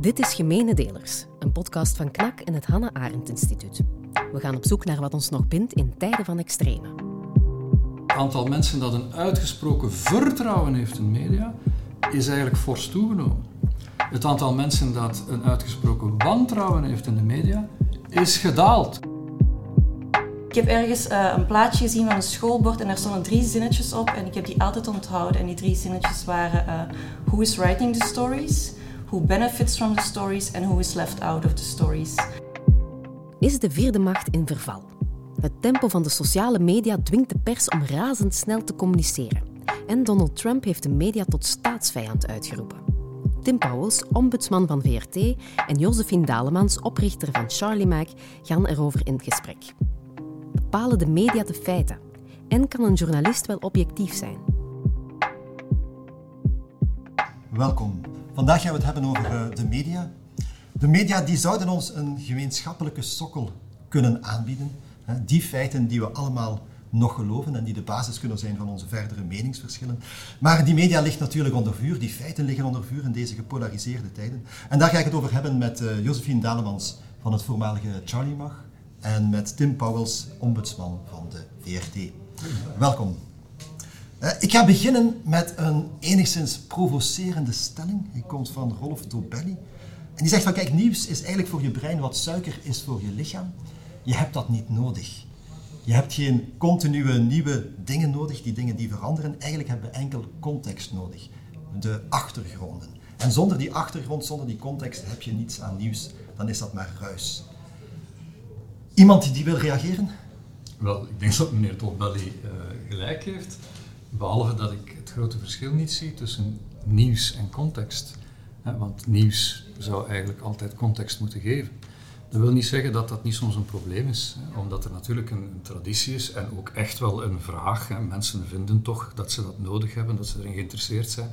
Dit is Gemene Delers, een podcast van KNAK en het Hannah Arendt Instituut. We gaan op zoek naar wat ons nog bindt in tijden van extreme. Het aantal mensen dat een uitgesproken vertrouwen heeft in media is eigenlijk fors toegenomen. Het aantal mensen dat een uitgesproken wantrouwen heeft in de media is gedaald. Ik heb ergens uh, een plaatje gezien van een schoolbord en daar stonden drie zinnetjes op en ik heb die altijd onthouden. En die drie zinnetjes waren uh, Who is writing the stories? Who benefits from the stories? And who is left out of the stories? Is de vierde macht in verval? Het tempo van de sociale media dwingt de pers om razendsnel te communiceren. En Donald Trump heeft de media tot staatsvijand uitgeroepen. Tim Pauwels, ombudsman van VRT, en Josephine Dalemans, oprichter van Charlie Mac, gaan erover in gesprek. Bepalen de media de feiten? En kan een journalist wel objectief zijn? Welkom. Vandaag gaan we het hebben over eh, de media. De media die zouden ons een gemeenschappelijke sokkel kunnen aanbieden. Die feiten die we allemaal nog geloven en die de basis kunnen zijn van onze verdere meningsverschillen. Maar die media ligt natuurlijk onder vuur, die feiten liggen onder vuur in deze gepolariseerde tijden. En daar ga ik het over hebben met uh, Josephine Dalemans van het voormalige Charlie Mag en met Tim Pauwels, ombudsman van de VRT. Welkom. Uh, ik ga beginnen met een enigszins provocerende stelling. Die komt van Rolf Dobelli. En die zegt van kijk, nieuws is eigenlijk voor je brein wat suiker is voor je lichaam. Je hebt dat niet nodig. Je hebt geen continue nieuwe dingen nodig, die dingen die veranderen. Eigenlijk hebben we enkel context nodig. De achtergronden. En zonder die achtergrond, zonder die context, heb je niets aan nieuws. Dan is dat maar ruis. Iemand die wil reageren? Wel, ik denk dat meneer Dobelli uh, gelijk heeft. Behalve dat ik het grote verschil niet zie tussen nieuws en context. Want nieuws zou eigenlijk altijd context moeten geven. Dat wil niet zeggen dat dat niet soms een probleem is, omdat er natuurlijk een, traditie is en ook echt wel een vraag. Mensen vinden toch dat ze dat nodig hebben, dat ze erin geïnteresseerd zijn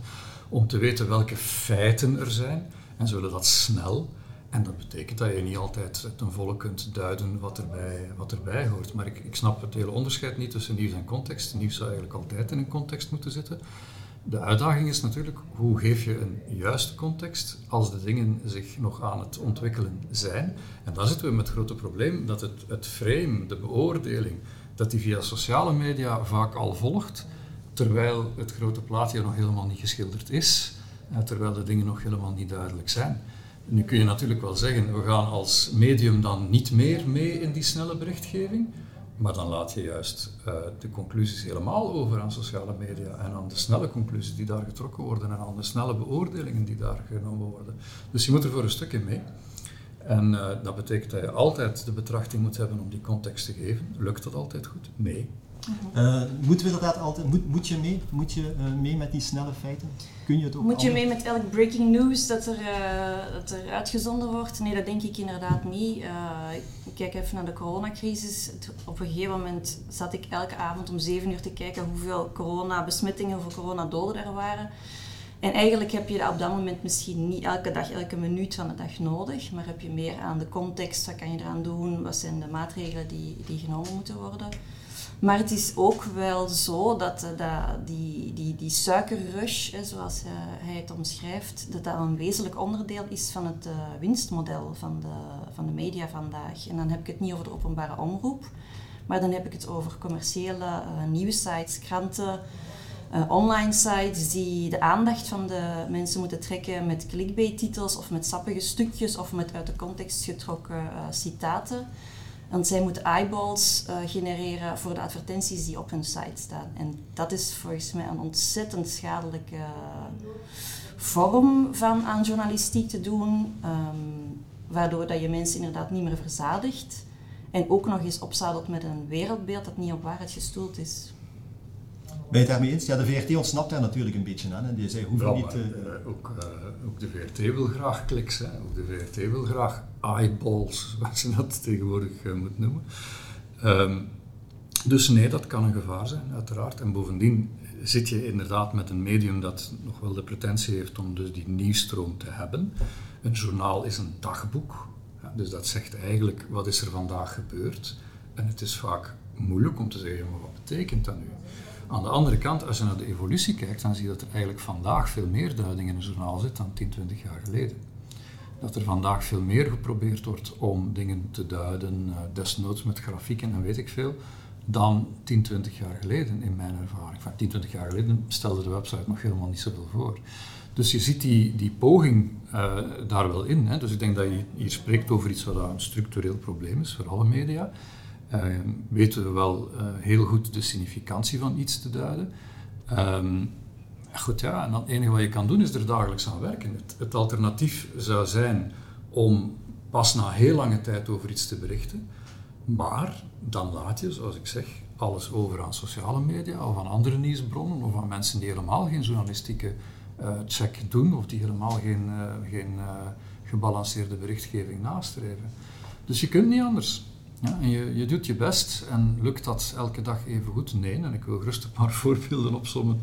om te weten welke feiten er zijn en ze willen dat snel. En dat betekent dat je niet altijd ten volle kunt duiden wat erbij, wat erbij hoort. Maar ik, ik snap het hele onderscheid niet tussen nieuws en context. Nieuws zou eigenlijk altijd in een context moeten zitten. De uitdaging is natuurlijk, hoe geef je een juiste context als de dingen zich nog aan het ontwikkelen zijn? En daar zitten we met het grote probleem dat het, het frame, de beoordeling, dat die via sociale media vaak al volgt, terwijl het grote plaatje nog helemaal niet geschilderd is, terwijl de dingen nog helemaal niet duidelijk zijn. Nu kun je natuurlijk wel zeggen, we gaan als medium dan niet meer mee in die snelle berichtgeving, maar dan laat je juist uh, de conclusies helemaal over aan sociale media en aan de snelle conclusies die daar getrokken worden en aan de snelle beoordelingen die daar genomen worden. Dus je moet er voor een stuk in mee. En uh, dat betekent dat je altijd de betrachting moet hebben om die context te geven. Lukt dat altijd goed? Nee. Uh, moeten we inderdaad altijd, moet, moet je mee? Moet je uh, mee met die snelle feiten? Kun je het ook Moet je mee met elk breaking news dat er, uh, dat er uitgezonden wordt? Nee, dat denk ik inderdaad niet. ik kijk even naar de coronacrisis. Op een gegeven moment zat ik elke avond om 7 uur te kijken hoeveel coronabesmettingen, hoeveel coronadoden er waren. En eigenlijk heb je dat op dat moment misschien niet elke dag, elke minuut van de dag nodig, maar heb je meer aan de context, wat kan je eraan doen, wat zijn de maatregelen die, die genomen moeten worden. Maar het is ook wel zo dat, eh, dat die, die, die suikerrush, zoals uh, hij het omschrijft, dat dat een wezenlijk onderdeel is van het uh, winstmodel van de, van de media vandaag. En dan heb ik het niet over de openbare omroep, maar dan heb ik het over commerciële uh, nieuwsites, kranten, online sites die de aandacht van de mensen moeten trekken met clickbait-titels of met sappige stukjes of met uit de context getrokken citaten. Want zij moeten eyeballs uh, genereren voor de advertenties die op hun site staan. En dat is volgens mij een ontzettend schadelijke vorm van aan journalistiek te doen. Um, waardoor dat je mensen inderdaad niet meer verzadigt. En ook nog eens opzadelt met een wereldbeeld dat niet op waarheid gestoeld is. Ben je het daarmee eens? Ja, de VRT ontsnapt daar natuurlijk een beetje aan. Hè. Die zei, hoeven niet... Uh... ook, uh, ook de VRT wil graag kliks. Hè. Ook de VRT wil graag eyeballs, zoals je dat tegenwoordig uh, moet noemen. Um, dus nee, dat kan een gevaar zijn, uiteraard. En bovendien zit je inderdaad met een medium dat nog wel de pretentie heeft om dus die nieuwstroom te hebben. Een journaal is een dagboek. Ja, dus dat zegt eigenlijk, wat is er vandaag gebeurd? En het is vaak moeilijk om te zeggen, maar wat betekent dat nu? Aan de andere kant, als je naar de evolutie kijkt, dan zie je dat er eigenlijk vandaag veel meer duiding in een journaal zit dan 10, 20 jaar geleden. dat er vandaag veel meer geprobeerd wordt om dingen te duiden, uh, desnoods met grafieken en weet ik veel, dan 10, 20 jaar geleden in mijn ervaring. Van 10, 20 jaar geleden stelde de website nog helemaal niet zoveel voor. Dus je ziet die, die poging uh, daar wel in. Hè. Dus ik denk dat je hier spreekt over iets wat een structureel probleem is voor alle media. Uh, weten we wel uh, heel goed de significantie van iets te duiden. Um, goed, ja, en het enige wat je kan doen is er dagelijks aan werken. Het, alternatief zou zijn om pas na heel lange tijd over iets te berichten. Maar dan laat je, zoals ik zeg, alles over aan sociale media of aan andere nieuwsbronnen of aan mensen die helemaal geen journalistieke uh, check doen of die helemaal geen, uh, geen gebalanceerde berichtgeving nastreven. Dus je kunt niet anders. Ja, en je, je doet je best en lukt dat elke dag even goed? Nee, en ik wil gerust een paar voorbeelden opzommen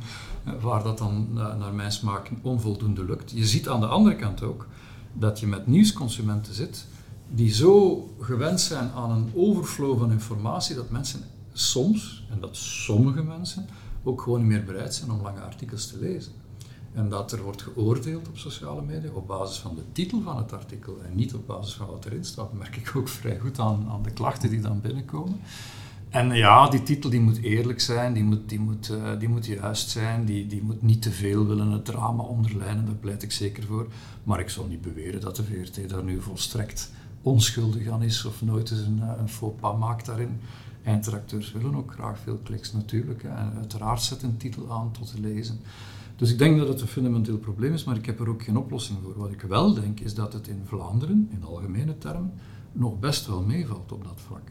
waar dat dan naar mijn smaak onvoldoende lukt. Je ziet aan de andere kant ook dat je met nieuwsconsumenten zit die zo gewend zijn aan een overflow van informatie dat mensen soms, en dat sommige mensen, ook gewoon niet meer bereid zijn om lange artikels te lezen. En dat er wordt geoordeeld op sociale media op basis van de titel van het artikel en niet op basis van wat erin staat, merk ik ook vrij goed aan, aan de klachten die dan binnenkomen. En ja, die titel die moet eerlijk zijn, die moet, die moet, uh, die moet juist zijn, die, die moet niet te veel willen het drama onderlijnen, daar pleit ik zeker voor. Maar ik zal niet beweren dat de VRT daar nu volstrekt onschuldig aan is of nooit eens een, een faux pas maakt daarin. Eindredacteurs willen ook graag veel kliks natuurlijk. En uiteraard zet een titel aan tot te lezen. Dus ik denk dat het een fundamenteel probleem is, maar ik heb er ook geen oplossing voor. Wat ik wel denk, is dat het in Vlaanderen, in algemene termen, nog best wel meevalt op dat vlak.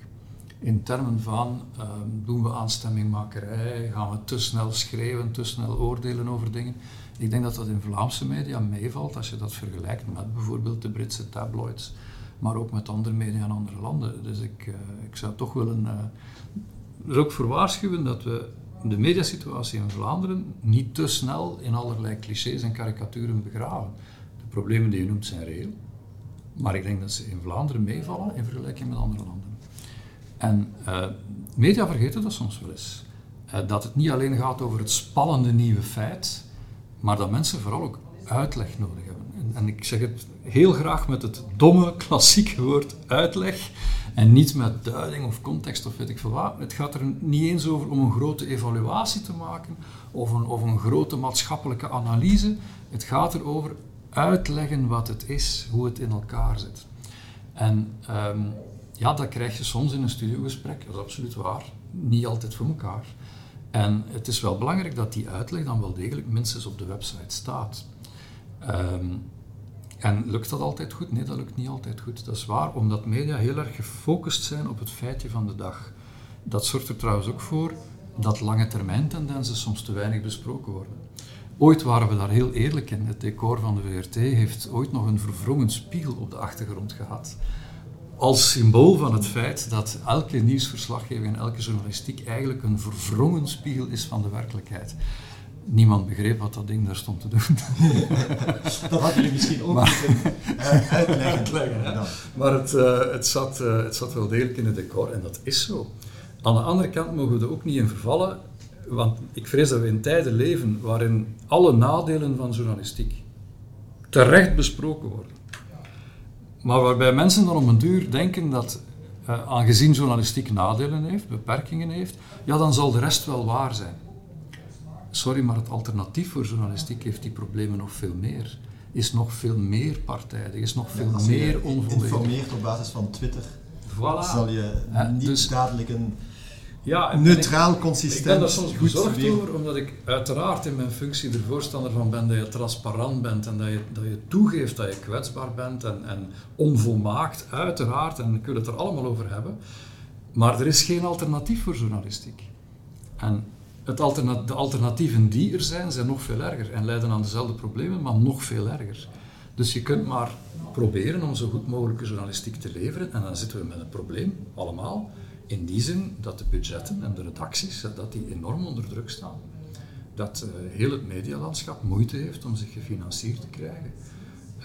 In termen van um, doen we aanstemmingmakerij, gaan we te snel schrijven, te snel oordelen over dingen. Ik denk dat dat in Vlaamse media meevalt als je dat vergelijkt met bijvoorbeeld de Britse tabloids, maar ook met andere media in andere landen. Dus ik, uh, ik zou toch willen uh, er ook voor waarschuwen dat we de mediasituatie in Vlaanderen niet te snel in allerlei clichés en karikaturen begraven. De problemen die je noemt zijn reëel, maar ik denk dat ze in Vlaanderen meevallen in vergelijking met andere landen. En uh, media vergeten dat soms wel eens. Uh, dat het niet alleen gaat over het spannende nieuwe feit, maar dat mensen vooral ook uitleg nodig hebben. En, en ik zeg het heel graag met het domme, klassieke woord uitleg. En niet met duiding of context of weet ik veel wat. Het gaat er niet eens over om een grote evaluatie te maken of een, of een grote maatschappelijke analyse. Het gaat erover uitleggen wat het is, hoe het in elkaar zit. En um, ja, dat krijg je soms in een studiogesprek, dat is absoluut waar. Niet altijd voor elkaar. En het is wel belangrijk dat die uitleg dan wel degelijk minstens op de website staat. Um, en lukt dat altijd goed? Nee, dat lukt niet altijd goed. Dat is waar, omdat media heel erg gefocust zijn op het feitje van de dag. Dat zorgt er trouwens ook voor dat lange termijn tendensen soms te weinig besproken worden. Ooit waren we daar heel eerlijk in. Het decor van de VRT heeft ooit nog een verwrongen spiegel op de achtergrond gehad. Als symbool van het feit dat elke nieuwsverslaggeving en elke journalistiek eigenlijk een verwrongen spiegel is van de werkelijkheid niemand begreep wat dat ding daar stond te doen. dat had jullie misschien ook maar, moeten uh, uitleggen. uitleggen maar het, uh, het, zat, uh, het zat wel degelijk in het decor en dat is zo. Aan de andere kant mogen we er ook niet in vervallen, want ik vrees dat we in tijden leven waarin alle nadelen van journalistiek terecht besproken worden. Maar waarbij mensen dan om een duur denken dat, aangezien journalistiek nadelen heeft, beperkingen heeft, ja, dan zal de rest wel waar zijn. Sorry, maar het alternatief voor journalistiek heeft die problemen nog veel meer. Is nog veel meer partijdig, is nog veel ja, meer onvolledig. informeert op basis van Twitter, voilà. zal je niet dus, dadelijk een ja, neutraal, ik, consistent, Ik ben daar soms bezorgd over, omdat ik uiteraard in mijn functie er voorstander van ben dat je transparant bent en dat je, dat je toegeeft dat je kwetsbaar bent en, en onvolmaakt, uiteraard, en ik wil het er allemaal over hebben. Maar er is geen alternatief voor journalistiek. En de alternatieven die er zijn, zijn nog veel erger en leiden aan dezelfde problemen, maar nog veel erger. Dus je kunt maar proberen om zo goed mogelijke journalistiek te leveren en dan zitten we met een probleem, allemaal, in die zin dat de budgetten en de redacties dat die enorm onder druk staan. Dat uh, heel het medialandschap moeite heeft om zich gefinancierd te krijgen.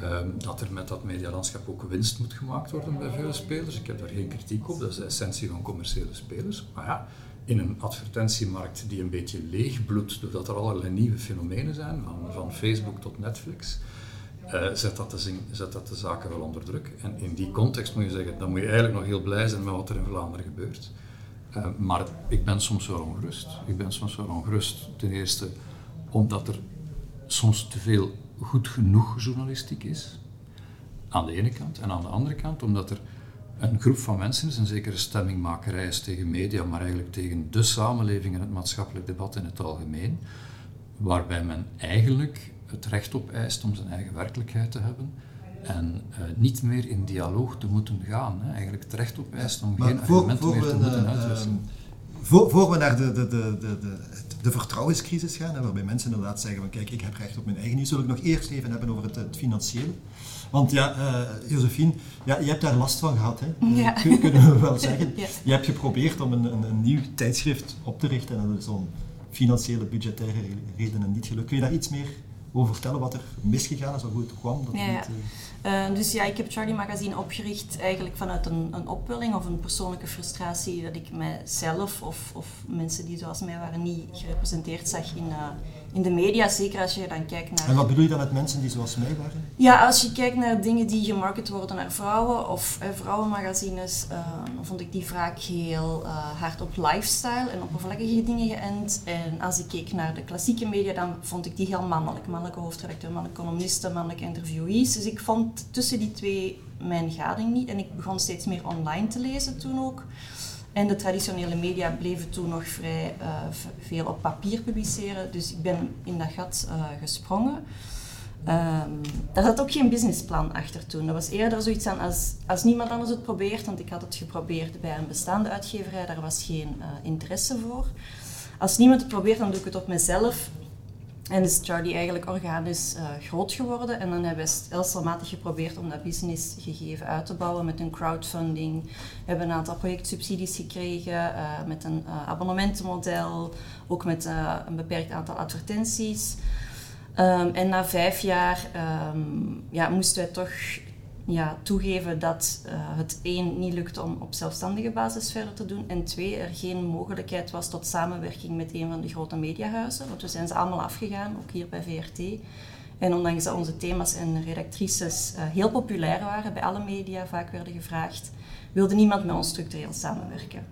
Um, dat er met dat medialandschap ook winst moet gemaakt worden bij veel spelers. Ik heb daar geen kritiek op, dat is de essentie van commerciële spelers. Maar ja, in een advertentiemarkt die een beetje leeg bloedt, doordat er allerlei nieuwe fenomenen zijn, van, van Facebook tot Netflix, uh, zet, dat de zet dat de zaken wel onder druk. En in die context moet je zeggen, dan moet je eigenlijk nog heel blij zijn met wat er in Vlaanderen gebeurt. Uh, maar ik ben soms wel ongerust. Ik ben soms wel ongerust. Ten eerste omdat er soms te veel goed genoeg journalistiek is. Aan de ene kant. En aan de andere kant omdat er een groep van mensen is, een zekere stemmingmakerij is tegen media, maar eigenlijk tegen de samenleving en het maatschappelijk debat in het algemeen, waarbij men eigenlijk het recht op eist om zijn eigen werkelijkheid te hebben en uh, niet meer in dialoog te moeten gaan. Hè. Eigenlijk het recht op eist om maar geen voor, argumenten voor meer te moeten eh, uitwisselen. Voor, voor, we naar de, de, de, de, de vertrouwenscrisis gaan, hè, waarbij mensen inderdaad zeggen van kijk, ik heb recht op mijn eigen nieuws, zul ik nog eerst even hebben over het, het financiële. Want ja, uh, Josephine, ja, je hebt daar last van gehad, hè? Ja. kunnen we wel zeggen. Ja. Je hebt geprobeerd om een, een, een nieuw tijdschrift op te richten en dat is om financiële, budgettaire redenen niet gelukt. Kun je daar iets meer over vertellen wat er misgegaan is, of hoe het kwam? Dat ja, niet, uh... Uh, dus ja, ik heb Charlie Magazine opgericht eigenlijk vanuit een, een opwelling of een persoonlijke frustratie dat ik mijzelf of, of mensen die zoals mij waren niet gerepresenteerd zag in, uh, in de media, zeker als je dan kijkt naar... En wat bedoel je dan met mensen die zoals mij waren? Ja, als je kijkt naar dingen die gemarket worden naar vrouwen of eh, vrouwenmagazines, uh, vond ik die vaak heel uh, hard op lifestyle en oppervlakkige dingen geënt. En als ik keek naar de klassieke media, dan vond ik die heel mannelijk. Mannelijke hoofdredacteur, mannelijke columnisten, mannelijke interviewees. Dus ik vond tussen die twee mijn gading niet. En ik begon steeds meer online te lezen toen ook. En de traditionele media bleven toen nog vrij uh, veel op papier publiceren. Dus ik ben in dat gat uh, gesprongen. Um, daar zat ook geen businessplan achter toen. Dat was eerder zoiets aan als, als niemand anders het probeert, want ik had het geprobeerd bij een bestaande uitgeverij, daar was geen uh, interesse voor. Als niemand het probeert, dan doe ik het op mezelf. En is Charlie eigenlijk organisch uh, groot geworden. En dan hebben we stelselmatig geprobeerd om dat businessgegeven uit te bouwen met een crowdfunding. We hebben een aantal projectsubsidies gekregen uh, met een uh, abonnementenmodel, ook met een beperkt aantal advertenties. Um, en na vijf jaar um, ja, moesten wij toch ja, toegeven dat uh, het één niet lukte om op zelfstandige basis verder te doen en twee er geen mogelijkheid was tot samenwerking met een van de grote mediahuizen. Want we zijn ze allemaal afgegaan, ook hier bij VRT. En ondanks dat onze thema's en redactrices uh, heel populair waren, bij alle media vaak werden gevraagd, wilde niemand met ons structureel samenwerken.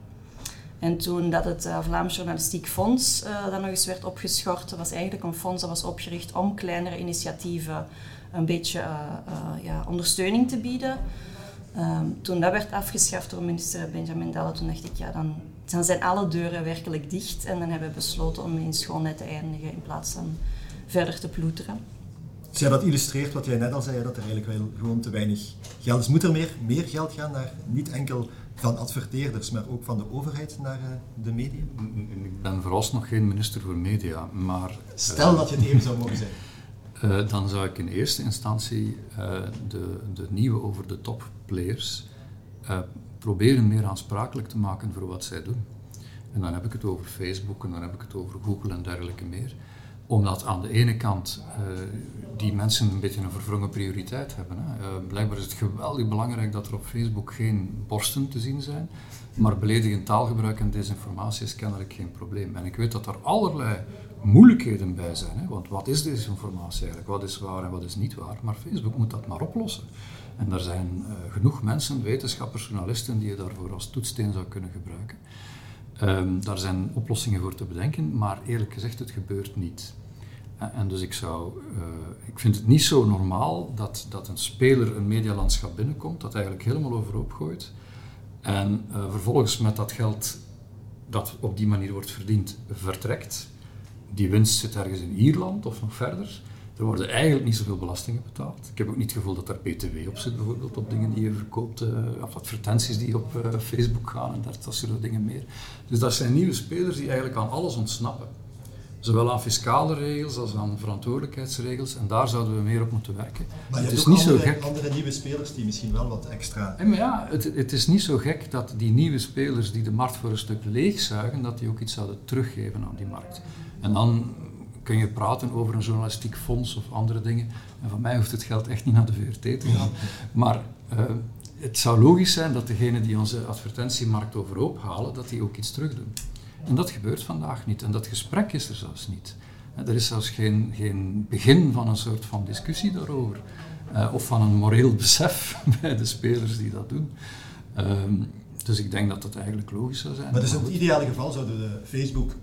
En toen dat het uh, Vlaams Journalistiek Fonds dan nog eens werd opgeschort, was eigenlijk een fonds dat was opgericht om kleinere initiatieven een beetje uh, uh, ja, ondersteuning te bieden. Um, toen dat werd afgeschaft door minister Benjamin Delle, toen dacht ik, ja, dan, dan zijn alle deuren werkelijk dicht. En dan hebben we besloten om in schoolnet te eindigen in plaats van verder te ploeteren. Dus ja, dat illustreert wat jij net al zei, dat er eigenlijk wel gewoon te weinig geld is. Moet er meer, meer geld gaan naar niet enkel van adverteerders, maar ook van de overheid naar uh, de media? Ik ben vooralsnog geen minister voor media, maar... Stel dat je het even zou mogen zijn. Uh, dan zou ik in eerste instantie uh, de, de nieuwe over-de-top players uh, proberen meer aansprakelijk te maken voor wat zij doen. En dan heb ik het over Facebook en dan heb ik het over Google en dergelijke meer. Omdat aan de ene kant die mensen een beetje een verwrongen prioriteit hebben. Hè. blijkbaar is het geweldig belangrijk dat er op Facebook geen borsten te zien zijn. Maar beledigend taalgebruik en desinformatie is kennelijk geen probleem. En ik weet dat er allerlei moeilijkheden bij zijn. Hè? Want wat is desinformatie eigenlijk? Wat is waar en wat is niet waar? Maar Facebook moet dat maar oplossen. En er zijn uh, genoeg mensen, wetenschappers, journalisten, die je daarvoor als toetssteen zou kunnen gebruiken. Um, daar zijn oplossingen voor te bedenken, maar eerlijk gezegd, het gebeurt niet. En dus ik zou, uh, ik vind het niet zo normaal dat, dat een speler een medialandschap binnenkomt, dat eigenlijk helemaal overhoop gooit. En vervolgens met dat geld dat op die manier wordt verdiend, vertrekt die winst zit ergens in Ierland of nog verder. Er worden eigenlijk niet zoveel belastingen betaald. Ik heb ook niet het gevoel dat er BTW op zit, bijvoorbeeld op dingen die je verkoopt, uh, of advertenties die op uh, Facebook gaan en dat, soort dingen meer. Dus dat zijn nieuwe spelers die eigenlijk aan alles ontsnappen. Zowel aan fiscale regels als aan verantwoordelijkheidsregels. En daar zouden we meer op moeten werken. Maar het is niet andere, zo gek. andere nieuwe spelers die misschien wel wat extra. En maar ja, het, het, is niet zo gek dat die nieuwe spelers die de markt voor een stuk leegzuigen, dat die ook iets zouden teruggeven aan die markt. En dan kun je praten over een journalistiek fonds of andere dingen. En van mij hoeft het geld echt niet naar de VRT te gaan. Maar uh, het zou logisch zijn dat degenen die onze advertentiemarkt overhoop halen, dat die ook iets terugdoen. En dat gebeurt vandaag niet. En dat gesprek is er zelfs niet. Er is zelfs geen, geen begin van een soort van discussie daarover. Uh, of van een moreel besef bij de spelers die dat doen. Ehm, dus ik denk dat dat eigenlijk logisch zou zijn. Maar dus in het ideale geval zouden de Facebook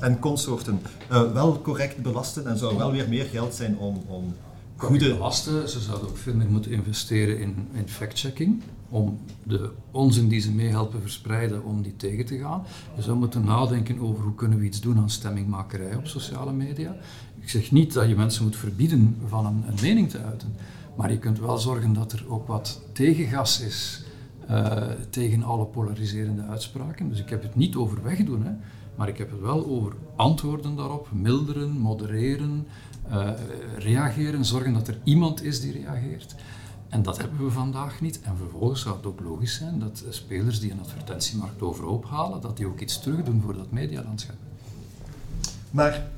en consorten uh, wel correct belasten en zou wel weer meer geld zijn om, om goede... belasten. Ze zouden ook veel meer moeten investeren in, in fact-checking om de onzin die ze meehelpen verspreiden, om die tegen te gaan. Je zou moeten nadenken over hoe kunnen we iets doen aan stemmingmakerij op sociale media. Ik zeg niet dat je mensen moet verbieden van een, een mening te uiten, maar je kunt wel zorgen dat er ook wat tegengas is uh, tegen alle polariserende uitspraken. Dus ik heb het niet over wegdoen, hè, maar ik heb het wel over antwoorden daarop, milderen, modereren, uh, reageren, zorgen dat er iemand is die reageert. En dat hebben we vandaag niet. En vervolgens zou het ook logisch zijn dat spelers die een advertentiemarkt overhoop halen, dat die ook iets terug doen voor dat medialandschap. Maar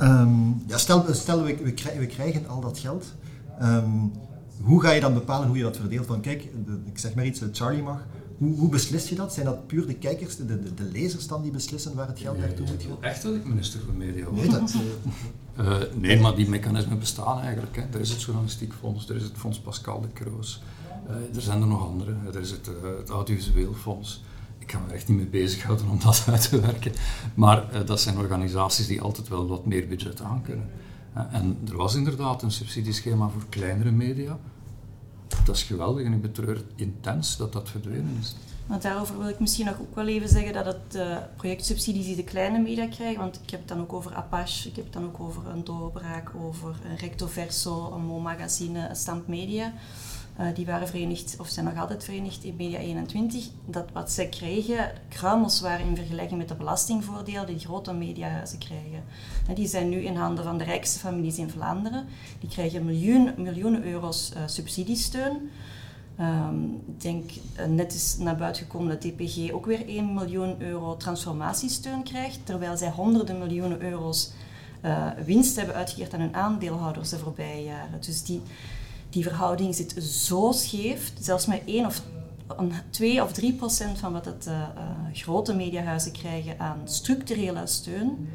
um, ja, stel, stel we, we, krijgen, we, krijgen al dat geld. Um, hoe ga je dan bepalen hoe je dat verdeelt? Van kijk, ik zeg maar iets, Charlie mag. Hoe, hoe, beslis je dat? Zijn dat puur de kijkers, de, de, de lezers dan die beslissen waar het geld naartoe moet gaan? Echt dat ik minister van Media Nee, dat, uh, nee, maar die mechanismen bestaan eigenlijk. Hè. Er is het Journalistiek Fonds, er is het Fonds Pascal de Kroos. Uh, er zijn er nog andere. Er is het, uh, het Audiovisueel Fonds. Ik ga me er echt niet mee bezighouden om dat uit te werken. Maar dat zijn organisaties die altijd wel wat meer budget aankunnen. en er was inderdaad een subsidieschema voor kleinere media. Dat is geweldig en ik betreur intens dat dat verdwenen is. Want daarover wil ik misschien nog ook wel even zeggen dat het uh, projectsubsidies die de kleine media krijgen, want ik heb het dan ook over Apache, ik heb het dan ook over een doorbraak, over een Recto Verso, een Mo Magazine, een Stamp Media. Uh, die waren verenigd, of zijn nog altijd verenigd in Media 21. Dat wat zij kregen, kruimels waren in vergelijking met de belastingvoordelen die grote mediahuizen krijgen. Die zijn nu in handen van de rijkste families in Vlaanderen. Die krijgen miljoen, miljoenen euro's uh, subsidiesteun. Um, ik denk, uh, net is naar buiten gekomen dat DPG ook weer 1 miljoen euro transformatiesteun krijgt, terwijl zij honderden miljoenen euro's winst hebben uitgekeerd aan hun aandeelhouders de voorbije jaren. Dus die, die verhouding zit zo scheef, zelfs met 1 of 2 of 3 procent van wat het uh, grote mediahuizen krijgen aan structurele steun.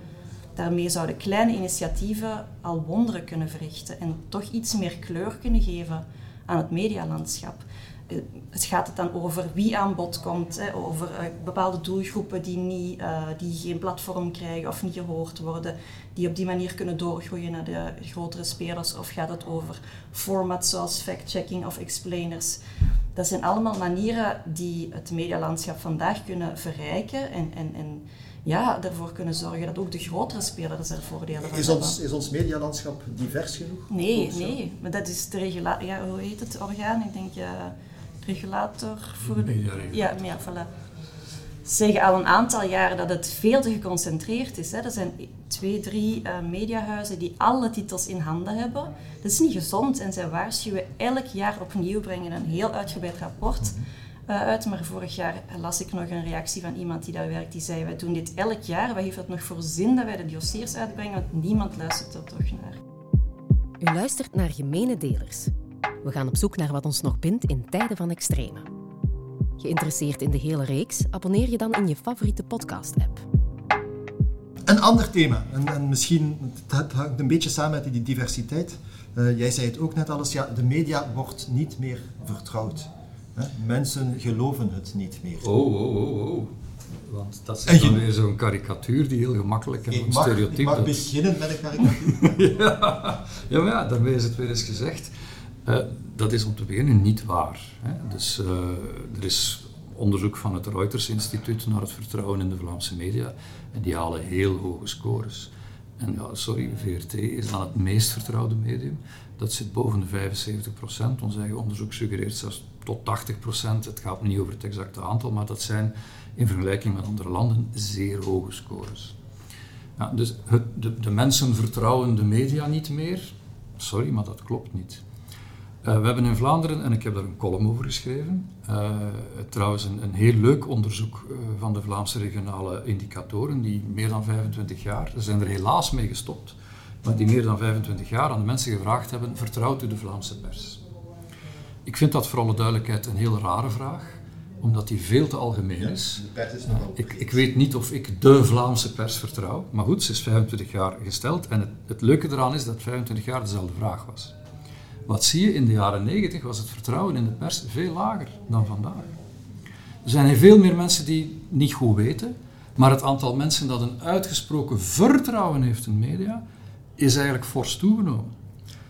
Daarmee zouden kleine initiatieven al wonderen kunnen verrichten en toch iets meer kleur kunnen geven aan het medialandschap. Eh, het gaat het dan over wie aan bod komt, hè, over uh, bepaalde doelgroepen die, niet, uh, die geen platform krijgen of niet gehoord worden, die op die manier kunnen doorgroeien naar de grotere spelers, of gaat het over formats zoals fact-checking of explainers. Dat zijn allemaal manieren die het medialandschap vandaag kunnen verrijken en, en, en ja, ervoor kunnen zorgen dat ook de grotere spelers er voordelen van is hebben. Ons, is ons medialandschap divers genoeg? Nee, nee. Maar dat is de regulator... Ja, hoe heet het orgaan? Ik denk... Uh, regulator voor... De ja, ja, voilà. zeggen al een aantal jaren dat het veel te geconcentreerd is. Hè. Er zijn twee, drie uh, mediahuizen die alle titels in handen hebben. Dat is niet gezond en zij waarschuwen elk jaar opnieuw, brengen een heel uitgebreid rapport uh, uit. Maar vorig jaar las ik nog een reactie van iemand die daar werkt, die zei, wij doen dit elk jaar, wat heeft het nog voor zin dat wij de dossiers uitbrengen, want niemand luistert er toch naar. U luistert naar Gemene Delers. We gaan op zoek naar wat ons nog bindt in tijden van extreme. Geïnteresseerd in de hele reeks? Abonneer je dan in je favoriete podcast-app. Een ander thema, en, en misschien het hangt een beetje samen met die diversiteit. Uh, jij zei het ook net alles, ja, de media wordt niet meer vertrouwd. Hè? Mensen geloven het niet meer. Oh, oh, oh, oh. Want dat is dan weer zo'n karikatuur die heel gemakkelijk en een stereotype... Ik mag beginnen met een karikatuur. ja, ja, maar ja, daarmee is het weer eens gezegd. Uh, dat is om te beginnen niet waar. Hè. Dus uh, er is onderzoek van het Reuters Instituut naar het vertrouwen in de Vlaamse media en die halen heel hoge scores. En ja, sorry, VRT is dan het meest vertrouwde medium. Dat zit boven de 75 procent. Ons eigen onderzoek suggereert zelfs tot 80 procent. Het gaat niet over het exacte aantal, maar dat zijn in vergelijking met andere landen zeer hoge scores. Dus de, de mensen vertrouwen de media niet meer. Sorry, maar dat klopt niet. Uh, we hebben in Vlaanderen, en ik heb daar een column over geschreven, uh, trouwens een, een, heel leuk onderzoek uh, van de Vlaamse regionale indicatoren, die meer dan 25 jaar, ze zijn er helaas mee gestopt, maar die meer dan 25 jaar aan de mensen gevraagd hebben, vertrouwt u de Vlaamse pers? Ik vind dat voor alle duidelijkheid een heel rare vraag. omdat die veel te algemeen is. ik, ik weet niet of ik de Vlaamse pers vertrouw, maar goed, ze is 25 jaar gesteld en het, het leuke eraan is dat 25 jaar dezelfde vraag was. Wat zie je? In de jaren 90 was het vertrouwen in de pers veel lager dan vandaag. Er zijn veel meer mensen die niet goed weten, maar het aantal mensen dat een uitgesproken vertrouwen heeft in media is eigenlijk fors toegenomen.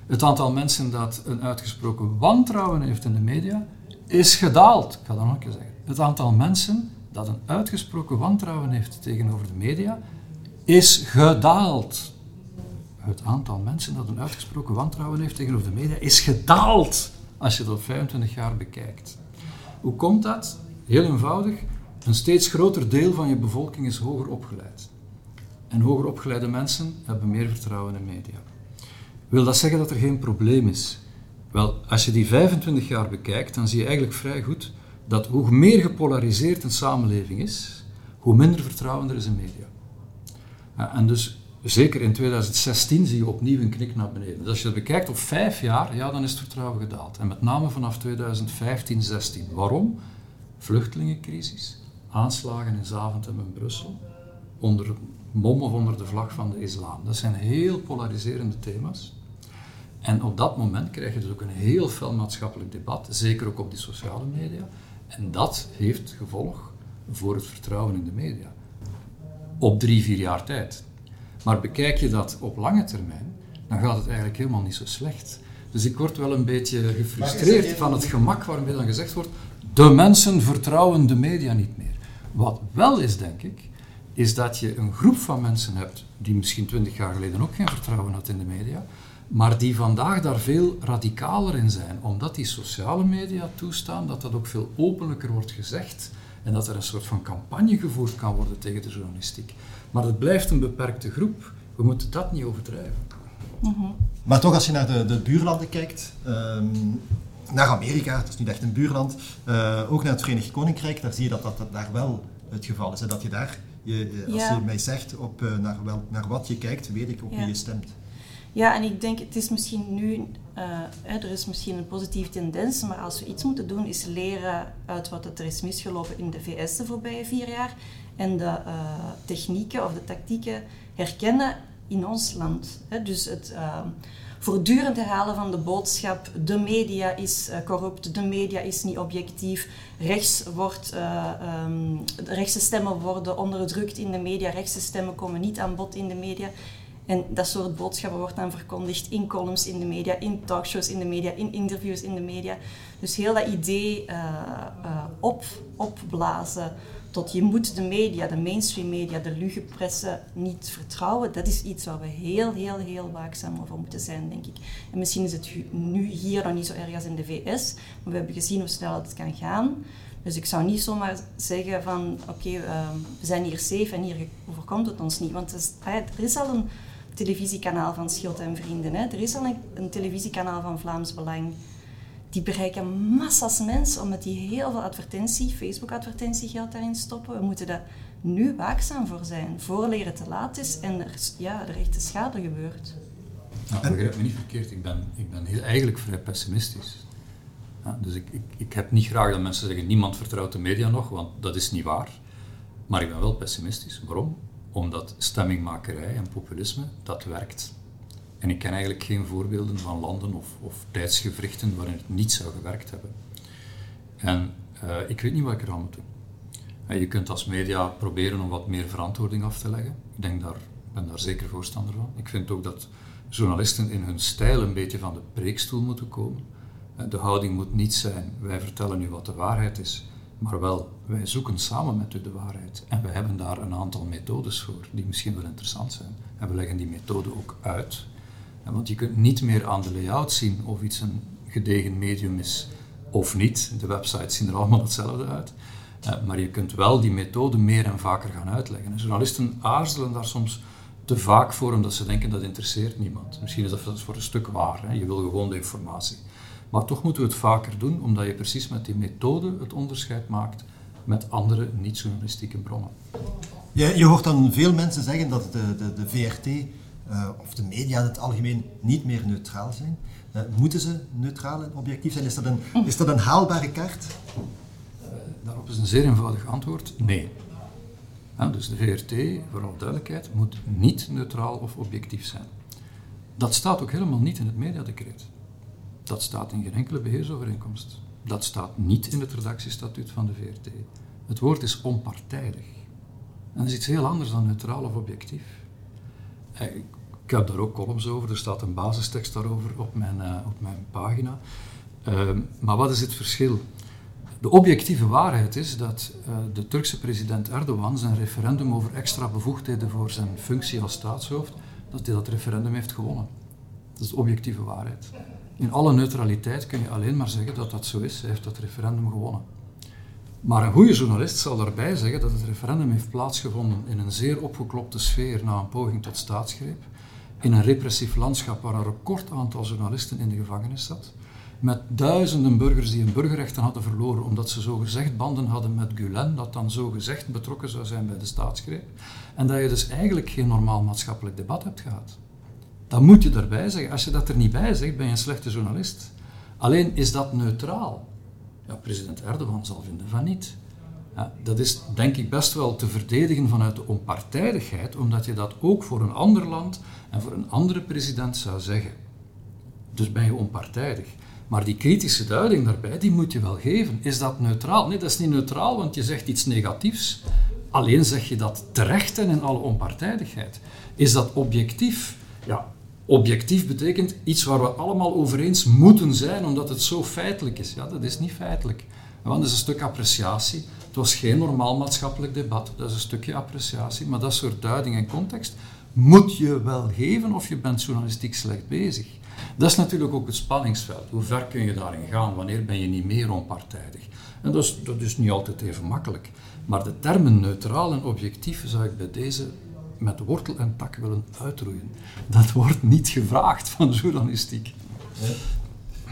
Het aantal mensen dat een uitgesproken wantrouwen heeft in de media is gedaald. Ik ga dat nog een keer zeggen. Het aantal mensen dat een uitgesproken wantrouwen heeft tegenover de media is gedaald. Het aantal mensen dat een uitgesproken wantrouwen heeft tegenover de media is gedaald als je dat 25 jaar bekijkt. Hoe komt dat? Heel eenvoudig. Een steeds groter deel van je bevolking is hoger opgeleid. En hoger opgeleide mensen hebben meer vertrouwen in media. Wil dat zeggen dat er geen probleem is? Wel, als je die 25 jaar bekijkt, dan zie je eigenlijk vrij goed dat hoe meer gepolariseerd een samenleving is, hoe minder vertrouwen er is in media. en dus zeker in 2016 zie je opnieuw een knik naar beneden. Dus als je dat bekijkt op vijf jaar, ja, dan is het vertrouwen gedaald. En met name vanaf 2015, 16. Waarom? Vluchtelingencrisis, aanslagen in Zaventem en Brussel, onder mom onder de vlag van de islam. Dat zijn heel polariserende thema's. En op dat moment krijg je dus ook een heel fel maatschappelijk debat, zeker ook op die sociale media. En dat heeft gevolg voor het vertrouwen in de media. Op drie, vier jaar tijd. Maar bekijk je dat op lange termijn, dan gaat het eigenlijk helemaal niet zo slecht. Dus ik word wel een beetje gefrustreerd van het gemak waarmee dan gezegd wordt: de mensen vertrouwen de media niet meer. Wat wel is, denk ik, is dat je een groep van mensen hebt die misschien twintig jaar geleden ook geen vertrouwen had in de media, maar die vandaag daar veel radicaler in zijn, omdat die sociale media toestaan dat dat ook veel openlijker wordt gezegd en dat er een soort van campagne gevoerd kan worden tegen de journalistiek. Maar het blijft een beperkte groep. We moeten dat niet overdrijven. Mhm. Maar toch, als je naar de, de buurlanden kijkt, ehm, naar Amerika, het is niet echt een buurland, uh, ook naar het Verenigd Koninkrijk, daar zie je dat dat, dat daar wel het geval is. En dat je daar, je, als je mij zegt op, uh, naar, wel, naar wat je kijkt, weet ik op wie je stemt. Ja, en ik denk, het is misschien nu, uh, er is misschien een positieve tendens, maar als we iets moeten doen, is leren uit wat er is misgelopen in de VS de voorbije vier jaar en de uh, technieken of de tactieken herkennen in ons land. Dus het uh, voortdurend herhalen van de boodschap, de media is corrupt, de media is niet objectief, rechts wordt, um, rechtse stemmen worden onderdrukt in de media, rechtse stemmen komen niet aan bod in de media. En dat soort boodschappen wordt dan verkondigd in columns in de media, in talkshows in de media, in interviews in de media. Dus heel dat idee op, opblazen tot je moet de media, de mainstream media, de lugepressen niet vertrouwen, dat is iets waar we heel, heel, heel waakzaam over moeten zijn, denk ik. En misschien is het nu hier nog niet zo erg als in de VS, maar we hebben gezien hoe snel het kan gaan. Dus ik zou niet zomaar zeggen van oké, uh, we zijn hier safe en hier overkomt het ons niet. Want er is al een televisiekanaal van Schild en Vrienden. Hè. Er is al een, televisiekanaal van Vlaams Belang. Die bereiken massas mensen, omdat die heel veel advertentie, Facebook-advertentiegeld daarin stoppen. We moeten daar nu waakzaam voor zijn, voor leren te laat is en er, ja, er echte schade gebeurt. Nou, begrijp me niet verkeerd, ik ben, ik ben heel, eigenlijk vrij pessimistisch. Ja, dus ik, ik, ik heb niet graag dat mensen zeggen, niemand vertrouwt de media nog, want dat is niet waar. Maar ik ben wel pessimistisch. Waarom? Omdat stemmingmakerij en populisme, dat werkt. En ik ken eigenlijk geen voorbeelden van landen of, of tijdsgevrichten waarin het niet zou gewerkt hebben. En uh, ik weet niet wat ik eraan moet doen. En je kunt als media proberen om wat meer verantwoording af te leggen. Ik denk daar, ben daar zeker voorstander van. Ik vind ook dat journalisten in hun stijl een beetje van de preekstoel moeten komen. De houding moet niet zijn, wij vertellen u wat de waarheid is, maar wel, wij zoeken samen met u de waarheid. En we hebben daar een aantal methodes voor, die misschien wel interessant zijn. En we leggen die methode ook uit. Want je kunt niet meer aan de layout zien of iets een gedegen medium is of niet. De websites zien er allemaal hetzelfde uit. Eh, maar je kunt wel die methode meer en vaker gaan uitleggen. En journalisten aarzelen daar soms te vaak voor, omdat ze denken dat interesseert niemand. Misschien is dat voor een stuk waar. Hè? Je wil gewoon de informatie. Maar toch moeten we het vaker doen, omdat je precies met die methode het onderscheid maakt met andere niet-journalistieke bronnen. Je, je hoort dan veel mensen zeggen dat de, de, de VRT uh, of de media in het algemeen niet meer neutraal zijn. Uh, moeten ze neutraal en objectief zijn? Is dat een, is dat een haalbare kaart? Uh, Daarop is een zeer eenvoudig antwoord: nee. dus de VRT, voor alle duidelijkheid, moet niet neutraal of objectief zijn. Dat staat ook helemaal niet in het mediadecreet. Dat staat in geen enkele beheersovereenkomst. Dat staat niet in het redactiestatuut van de VRT. Het woord is onpartijdig. En dat is iets heel anders dan neutraal of objectief. Eh, ik heb daar ook columns over, er staat een basistekst daarover op mijn, uh, op mijn pagina. Ehm, maar wat is het verschil? De objectieve waarheid is dat uh, de Turkse president Erdogan zijn referendum over extra bevoegdheden voor zijn functie als staatshoofd, dat hij dat referendum heeft gewonnen. Dat is de objectieve waarheid. In alle neutraliteit kun je alleen maar zeggen dat dat zo is. Hij heeft dat referendum gewonnen. Maar een goede journalist zal daarbij zeggen dat het referendum heeft plaatsgevonden in een zeer opgeklopte sfeer na een poging tot staatsgreep, in een repressief landschap waar een record aantal journalisten in de gevangenis zat, met duizenden burgers die hun burgerrechten hadden verloren omdat ze zogezegd banden hadden met Gulen, dat dan zogezegd betrokken zou zijn bij de staatsgreep, en dat je dus eigenlijk geen normaal maatschappelijk debat hebt gehad. Dan moet je daarbij zeggen. Als je dat er niet bij zegt, ben je een slechte journalist. Alleen is dat neutraal. Ja, president Erdogan zal vinden van niet. Dat is denk ik best wel te verdedigen vanuit de onpartijdigheid, omdat je dat ook voor een ander land en voor een andere president zou zeggen. Dus ben je onpartijdig. Maar die kritische duiding daarbij, die moet je wel geven. Is dat neutraal? Nee, dat is niet neutraal, want je zegt iets negatiefs. Alleen zeg je dat terecht en in alle onpartijdigheid. Is dat objectief? Ja, objectief betekent iets waar we allemaal over eens moeten zijn, omdat het zo feitelijk is. Ja, dat is niet feitelijk. Want dat is een stuk appreciatie. Het was geen normaal maatschappelijk debat. Dat is een stukje appreciatie. Maar dat soort duiding en context moet je wel geven of je bent journalistiek slecht bezig. Dat is natuurlijk ook het spanningsveld. Hoe ver kun je daarin gaan? Wanneer ben je niet meer onpartijdig? En dat is, dat is niet altijd even makkelijk. Maar de termen neutraal en objectief zou ik bij deze met wortel en tak willen uitroeien. Dat wordt niet gevraagd van journalistiek.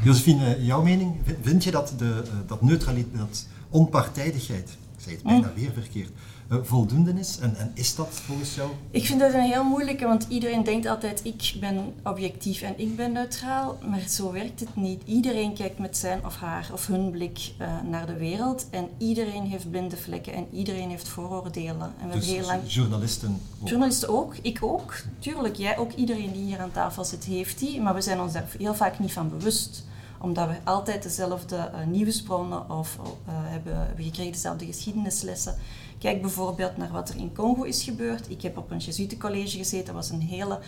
Josephine, jouw mening? Vind je dat, de, eh, dat neutraliteit, dat onpartijdigheid, ik zei het bijna weer verkeerd, uh, voldoende is? En, en, is dat volgens jou? Ik vind dat een heel moeilijke, want iedereen denkt altijd ik ben objectief en ik ben neutraal, maar zo werkt het niet. Iedereen kijkt met zijn of haar of hun blik uh, naar de wereld en iedereen heeft blinde vlekken en iedereen heeft vooroordelen. En we dus heel lang... journalisten ook? Journalisten ook, ik ook, tuurlijk. Jij ook, iedereen die hier aan tafel zit heeft die, maar we zijn ons daar heel vaak niet van bewust omdat we altijd dezelfde uh, nieuwsbronnen of uh, hebben, hebben gekregen, dezelfde geschiedenislessen. Kijk bijvoorbeeld naar wat er in Congo is gebeurd. Ik heb op een Jesuitencollege gezeten, dat was een hele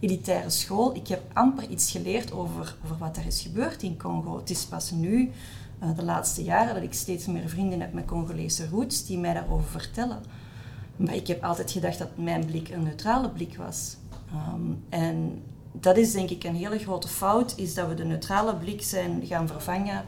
elitaire school. Ik heb amper iets geleerd over, over wat er is gebeurd in Congo. Het is pas nu, uh, de laatste jaren, dat ik steeds meer vrienden heb met Congolese roots die mij daarover vertellen. Maar ik heb altijd gedacht dat mijn blik een neutrale blik was. Um, en dat is denk ik een hele grote fout, is dat we de neutrale blik zijn gaan vervangen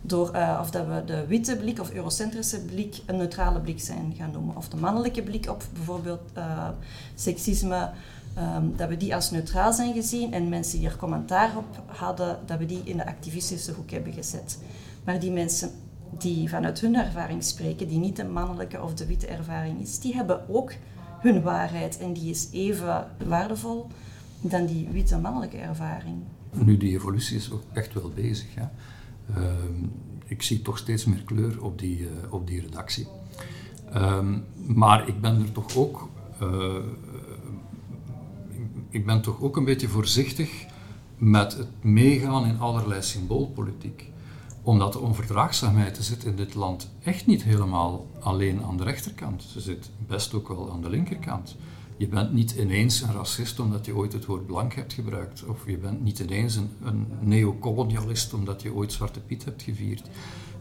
door, uh, of dat we de witte blik of eurocentrische blik een neutrale blik zijn gaan noemen. Of de mannelijke blik op bijvoorbeeld uh, seksisme, um, dat we die als neutraal zijn gezien en mensen die er commentaar op hadden, dat we die in de activistische hoek hebben gezet. Maar die mensen die vanuit hun ervaring spreken, die niet de mannelijke of de witte ervaring is, die hebben ook hun waarheid en die is even waardevol dan die witte mannelijke ervaring. Nu, die evolutie is ook echt wel bezig. Ja. Ehm, ik zie toch steeds meer kleur op die, uh, op die redactie. Um, maar ik ben er toch ook, uh, ik ben toch ook een beetje voorzichtig met het meegaan in allerlei symboolpolitiek. Omdat de onverdraagzaamheid zit in dit land echt niet helemaal alleen aan de rechterkant. Ze zit best ook wel aan de linkerkant. Je bent niet ineens een racist omdat je ooit het woord blank hebt gebruikt. Of je bent niet ineens een, neocolonialist omdat je ooit Zwarte Piet hebt gevierd.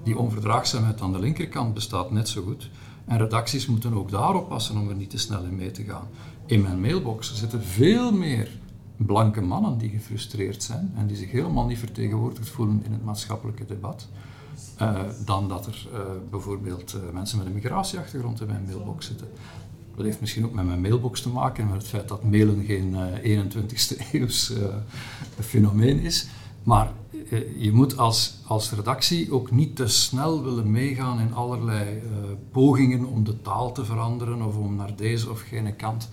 Die onverdraagzaamheid aan de linkerkant bestaat net zo goed. En redacties moeten ook daarop passen om er niet te snel in mee te gaan. In mijn mailbox zitten veel meer blanke mannen die gefrustreerd zijn en die zich helemaal niet vertegenwoordigd voelen in het maatschappelijke debat. Uh, dan dat er uh, bijvoorbeeld uh, mensen met een migratieachtergrond in mijn mailbox zitten. Dat heeft misschien ook met mijn mailbox te maken en met het feit dat mailen geen uh, 21ste eeuws uh, fenomeen is. Maar uh, je moet als, als redactie ook niet te snel willen meegaan in allerlei pogingen om de taal te veranderen of om naar deze of gene kant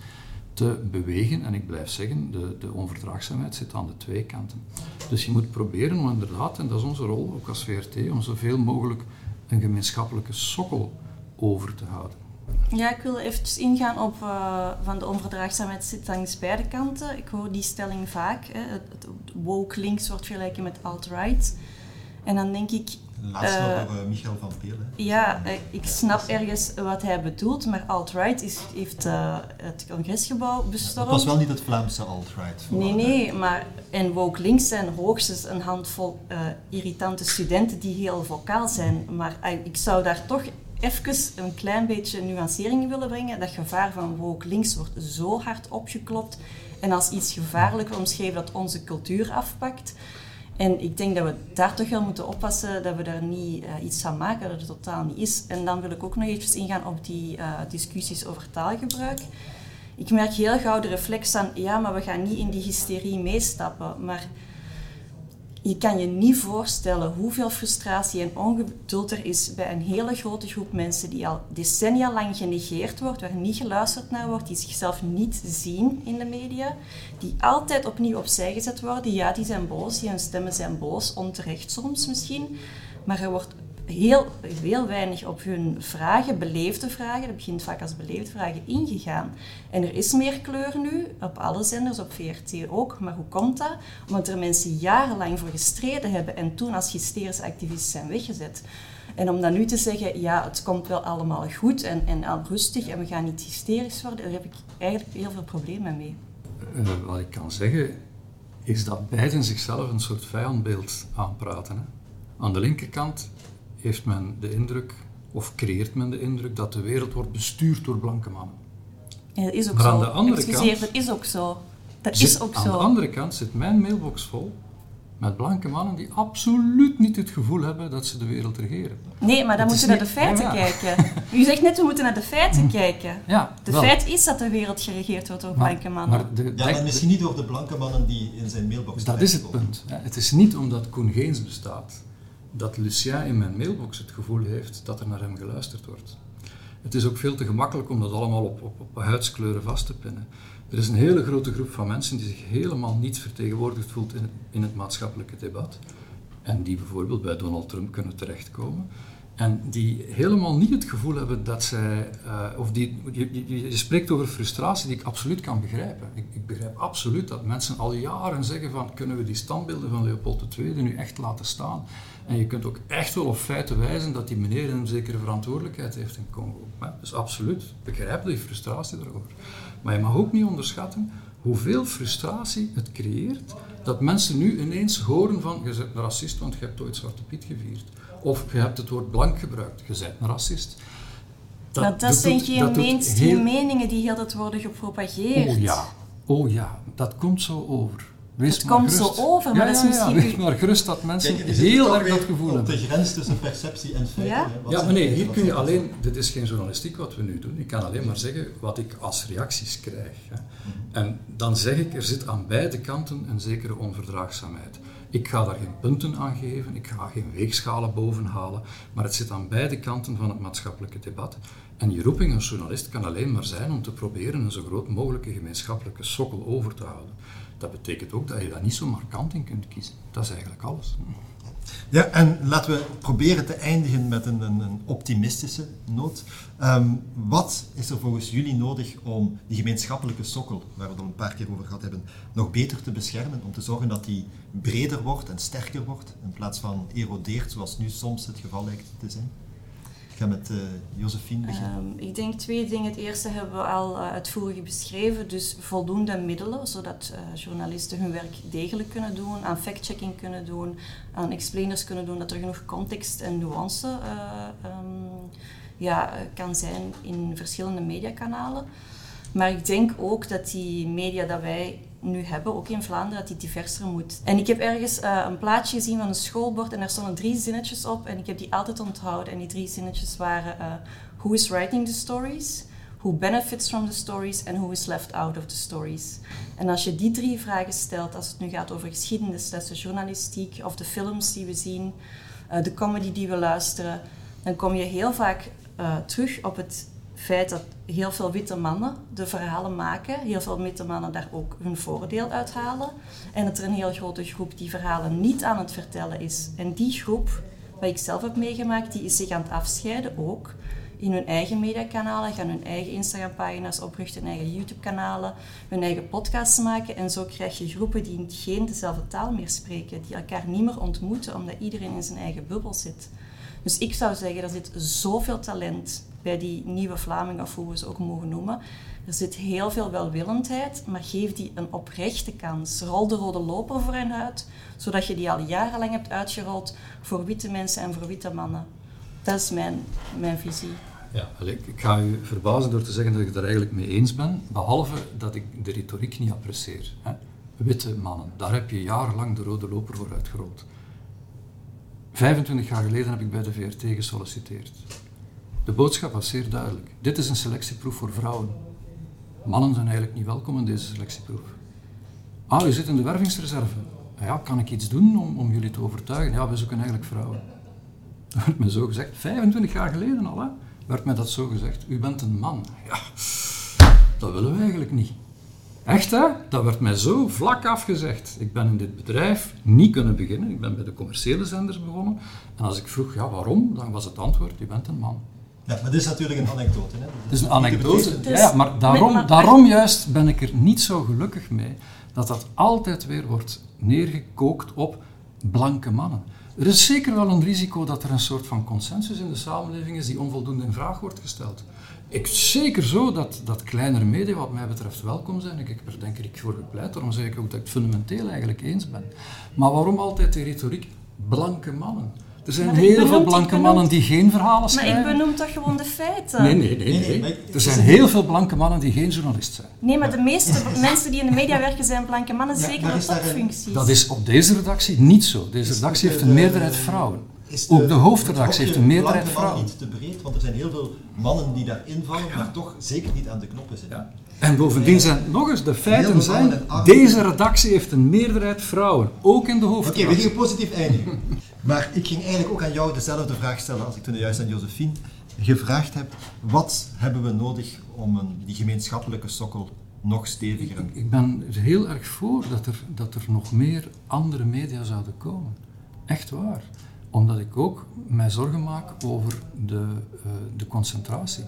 te bewegen. En ik blijf zeggen, de, de onverdraagzaamheid zit aan de twee kanten. Dus je moet proberen om inderdaad, en dat is onze rol ook als VRT, om zoveel mogelijk een gemeenschappelijke sokkel over te houden. Ja, ik wil even ingaan op uh, van de onverdraagzaamheid zit langs beide kanten. Ik hoor die stelling vaak. Hè. Het, het woke links wordt vergelijken met alt-right. En dan denk ik... Laatst uh, nog over Michael van Peel. Hè. Ja, ik snap ergens wat hij bedoelt, maar alt-right heeft uh, het congresgebouw bestormd. Het was wel niet het Vlaamse alt-right. Nee, nee, maar en woke links zijn hoogstens een handvol irritante studenten die heel vocaal zijn. Maar ik zou daar toch even een klein beetje nuancering willen brengen. Dat gevaar van woke links wordt zo hard opgeklopt en als iets gevaarlijker omschreven dat onze cultuur afpakt. En ik denk dat we daar toch wel moeten oppassen dat we daar niet uh, iets van maken dat het totaal niet is. En dan wil ik ook nog even ingaan op die uh, discussies over taalgebruik. Ik merk heel gauw de reflex aan, ja, maar we gaan niet in die hysterie meestappen. Maar je kan je niet voorstellen hoeveel frustratie en ongeduld er is bij een hele grote groep mensen die al decennia lang genegeerd wordt, waar niet geluisterd naar wordt, die zichzelf niet zien in de media, die altijd opnieuw opzij gezet worden. Ja, die zijn boos, die hun stemmen zijn boos, onterecht soms misschien, maar er wordt heel, heel weinig op hun vragen, beleefde vragen, dat begint vaak als beleefde vragen, ingegaan. En er is meer kleur nu, op alle zenders, op VRT ook. Maar hoe komt dat? Omdat er mensen jarenlang voor gestreden hebben en toen als hysterische activisten zijn weggezet. En om dan nu te zeggen, ja, het komt wel allemaal goed en, en rustig en we gaan niet hysterisch worden, daar heb ik eigenlijk heel veel problemen mee. Uh, wat ik kan zeggen, is dat beiden zichzelf een soort vijandbeeld aanpraten. Hè? Aan de linkerkant heeft men de indruk, of creëert men de indruk, dat de wereld wordt bestuurd door blanke mannen. Ja, dat is ook maar zo. aan de andere Excuseer, kant, dat is ook zo. Dat zit, is ook aan zo. de andere kant zit mijn mailbox vol met blanke mannen die absoluut niet het gevoel hebben dat ze de wereld regeren. Nee, maar dan moeten we naar de feiten ja, ja. kijken. U zegt net, we moeten naar de feiten kijken. Ja, De wel. feit is dat de wereld geregeerd wordt door blanke mannen. Maar de, Ja, maar misschien niet door de blanke mannen die in zijn mailbox Dus dat is het punt. Het is niet omdat Koen Geens bestaat dat Lucien in mijn mailbox het gevoel heeft dat er naar hem geluisterd wordt. Het is ook veel te gemakkelijk om dat allemaal op, op, op huidskleuren vast te pinnen. Er is een hele grote groep van mensen die zich helemaal niet vertegenwoordigd voelt in het, maatschappelijke debat. En die bijvoorbeeld bij Donald Trump kunnen terechtkomen. En die helemaal niet het gevoel hebben dat zij. eh, of die, je spreekt over frustratie die ik absoluut kan begrijpen. Ik, ik begrijp absoluut dat mensen al jaren zeggen: van kunnen we die standbeelden van Leopold II nu echt laten staan? En je kunt ook echt wel op feiten wijzen dat die meneer een zekere verantwoordelijkheid heeft in Congo. Dus absoluut, ik begrijp die frustratie daarover. Maar je mag ook niet onderschatten hoeveel frustratie het creëert dat mensen nu ineens horen van je bent een racist, want je hebt ooit Zwarte Piet gevierd. Of je hebt het woord blank gebruikt, je bent een racist. maar dat, zijn doet- geen dat mainstream heel- meningen die heel dat worden gepropageerd. Oh ja, oh ja, dat komt zo over. Wees Het maar komt zo over, maar Ja, dat is ja, misschien- Ja, wees maar gerust dat mensen Kijk, heel erg dat gevoel hebben. de grens tussen perceptie en feiten. Ja? hè. Ja, maar nee, hier kun je alleen, dit is geen journalistiek wat we nu doen, ik kan alleen maar zeggen wat ik als reacties krijg. Hè. En dan zeg ik, er zit aan beide kanten een zekere onverdraagzaamheid. Ik ga daar geen punten aan geven, ik ga geen weegschalen bovenhalen, maar het zit aan beide kanten van het maatschappelijke debat. En je roeping als journalist kan alleen maar zijn om te proberen een zo groot mogelijke gemeenschappelijke sokkel over te houden. Dat betekent ook dat je daar niet zo markant in kunt kiezen. Dat is eigenlijk alles. Ja, en laten we proberen te eindigen met een, een, optimistische noot. Ehm, wat is er volgens jullie nodig om die gemeenschappelijke sokkel, waar we het al een paar keer over gehad hebben, nog beter te beschermen? Om te zorgen dat die breder wordt en sterker wordt, in plaats van erodeert, zoals nu soms het geval lijkt te zijn? Ik ga met eh Josephine beginnen. Ehm, ik denk twee dingen. Het eerste hebben we al eh, uitvoerig beschreven. Dus voldoende middelen, zodat eh, journalisten hun werk degelijk kunnen doen, aan fact-checking kunnen doen, aan explainers kunnen doen, dat er genoeg context en nuance eh, ehm, ja, kan zijn in verschillende mediakanalen. Maar ik denk ook dat die media dat wij nu hebben, ook in Vlaanderen, dat die diverser moet. En ik heb ergens eh, een plaatje gezien van een schoolbord en daar stonden drie zinnetjes op en ik heb die altijd onthouden. En die drie zinnetjes waren eh, Who is writing the stories? Who benefits from the stories? En who is left out of the stories? En als je die drie vragen stelt, als het nu gaat over geschiedenis, lessen, journalistiek of de films die we zien, eh, de comedy die we luisteren, dan kom je heel vaak terug op het feit dat heel veel witte mannen de verhalen maken, heel veel witte mannen daar ook hun voordeel uithalen en dat er een heel grote groep die verhalen niet aan het vertellen is. En die groep, wat ik zelf heb meegemaakt, die is zich aan het afscheiden ook. In hun eigen mediakanalen, gaan hun eigen Instagram-pagina's oprichten, hun eigen YouTube-kanalen, hun eigen podcasts maken. En zo krijg je groepen die geen dezelfde taal meer spreken, die elkaar niet meer ontmoeten, omdat iedereen in zijn eigen bubbel zit. Dus ik zou zeggen, er zit zoveel talent bij die nieuwe Vlamingen, of hoe we ze ook mogen noemen. Er zit heel veel welwillendheid, maar geef die een oprechte kans. Rol de rode loper voor hen uit, zodat je die al jarenlang hebt uitgerold voor witte mensen en voor witte mannen. Dat is mijn, mijn visie. Ja, ik, ga u verbazen door te zeggen dat ik het er eigenlijk mee eens ben, behalve dat ik de retoriek niet apprecieer. Hè. Witte mannen, daar heb je jarenlang de rode loper voor uitgerold. 25 jaar geleden heb ik bij de VRT gesolliciteerd. De boodschap was zeer duidelijk. Dit is een selectieproef voor vrouwen. Mannen zijn eigenlijk niet welkom in deze selectieproef. Ah, u zit in de wervingsreserve. Ja, kan ik iets doen om, om jullie te overtuigen? Ja, we zoeken eigenlijk vrouwen. Dat werd me zo gezegd. 25 jaar geleden al, hè, werd mij dat zo gezegd. U bent een man. Ja, dat willen we eigenlijk niet. Echt hè? Dat werd mij zo vlak afgezegd. Ik ben in dit bedrijf niet kunnen beginnen. Ik ben bij de commerciële zenders begonnen. En als ik vroeg, ja waarom? Dan was het antwoord, u bent een man. Ja, maar dit is natuurlijk een anekdote. Hè? Het is een anekdote. Ja, ja, maar daarom, daarom juist ben ik er niet zo gelukkig mee dat dat altijd weer wordt neergekookt op blanke mannen. Er is zeker wel een risico dat er een soort van consensus in de samenleving is die onvoldoende in vraag wordt gesteld. Ik zeker zo dat, dat kleinere media wat mij betreft welkom zijn. Ik heb er denk ik voor gepleit, daarom zeg ik ook dat ik het fundamenteel eigenlijk eens ben. Maar waarom altijd de retoriek blanke mannen? Er zijn heel veel blanke mannen die geen verhalen schrijven. Maar ik benoem toch gewoon de feiten? Nee, nee, nee. nee, nee. Er zijn heel veel blanke mannen die geen journalist zijn. Nee, maar de meeste mensen die in de media werken zijn blanke mannen, ja, zeker op topfuncties. Dat is op deze redactie niet zo. Deze redactie heeft een meerderheid vrouwen. De, Ook de hoofdredactie heeft een meerderheid vrouwen. niet te breed, want er zijn heel veel mannen die daar invallen, maar toch zeker niet aan de knoppen zitten. Ja. En bovendien zijn, nog eens, de feiten zijn, deze redactie heeft een meerderheid vrouwen, ook in de hoofdredactie. Oké, we gingen positief eindigen. maar ik ging eigenlijk ook aan jou dezelfde vraag stellen als ik toen juist aan Josephine gevraagd heb. Wat hebben we nodig om een, die gemeenschappelijke sokkel nog steviger... Ik, ik ben er heel erg voor dat er, dat er nog meer andere media zouden komen. Echt waar omdat ik ook mij zorgen maak over de, uh, de concentratie.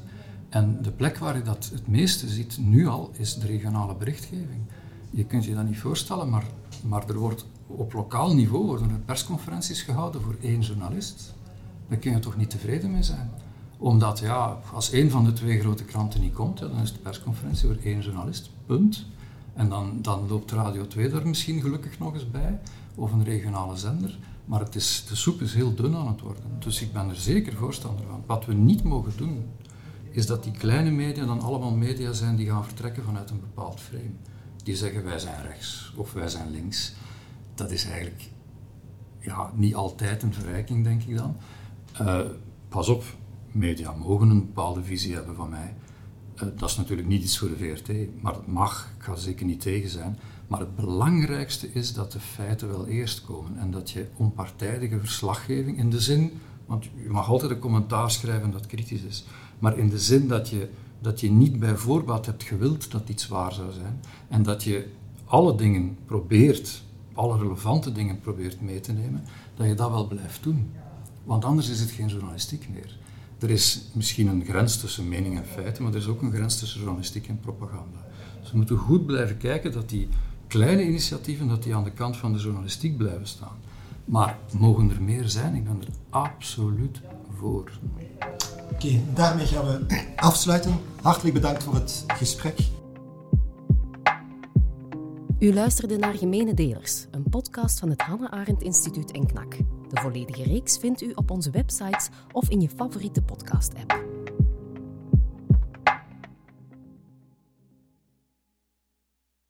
En de plek waar je dat het meeste ziet nu al is de regionale berichtgeving. Je kunt je dat niet voorstellen, maar, maar er wordt op lokaal niveau worden er persconferenties gehouden voor één journalist. Daar kun je toch niet tevreden mee zijn. Omdat ja, als één van de twee grote kranten niet komt, ja, dan is de persconferentie voor één journalist. Punt. En dan, dan loopt Radio 2 daar misschien gelukkig nog eens bij, of een regionale zender. Maar het is, de soep is heel dun aan het worden. Dus ik ben er zeker voorstander van. Wat we niet mogen doen, is dat die kleine media dan allemaal media zijn die gaan vertrekken vanuit een bepaald frame. Die zeggen wij zijn rechts of wij zijn links. Dat is eigenlijk ja, niet altijd een verrijking, denk ik dan. Uh, pas op, media mogen een bepaalde visie hebben van mij. Uh, dat is natuurlijk niet iets voor de VRT, maar het mag, ik ga er zeker niet tegen zijn. Maar het belangrijkste is dat de feiten wel eerst komen en dat je onpartijdige verslaggeving in de zin, want je mag altijd een commentaar schrijven dat kritisch is, maar in de zin dat je, dat je niet bij voorbaat hebt gewild dat iets waar zou zijn en dat je alle dingen probeert, alle relevante dingen probeert mee te nemen, dat je dat wel blijft doen. Want anders is het geen journalistiek meer. Er is misschien een grens tussen mening en feiten, maar er is ook een grens tussen journalistiek en propaganda. Dus we moeten goed blijven kijken dat die kleine initiatieven, dat die aan de kant van de journalistiek blijven staan. Maar mogen er meer zijn? Ik ben er absoluut voor. Oké, daarmee gaan we afsluiten. Hartelijk bedankt voor het gesprek. U luisterde naar Gemene Delers, een podcast van het Hanne Arendt Instituut en KNAK. De volledige reeks vindt u op onze websites of in je favoriete podcast-app.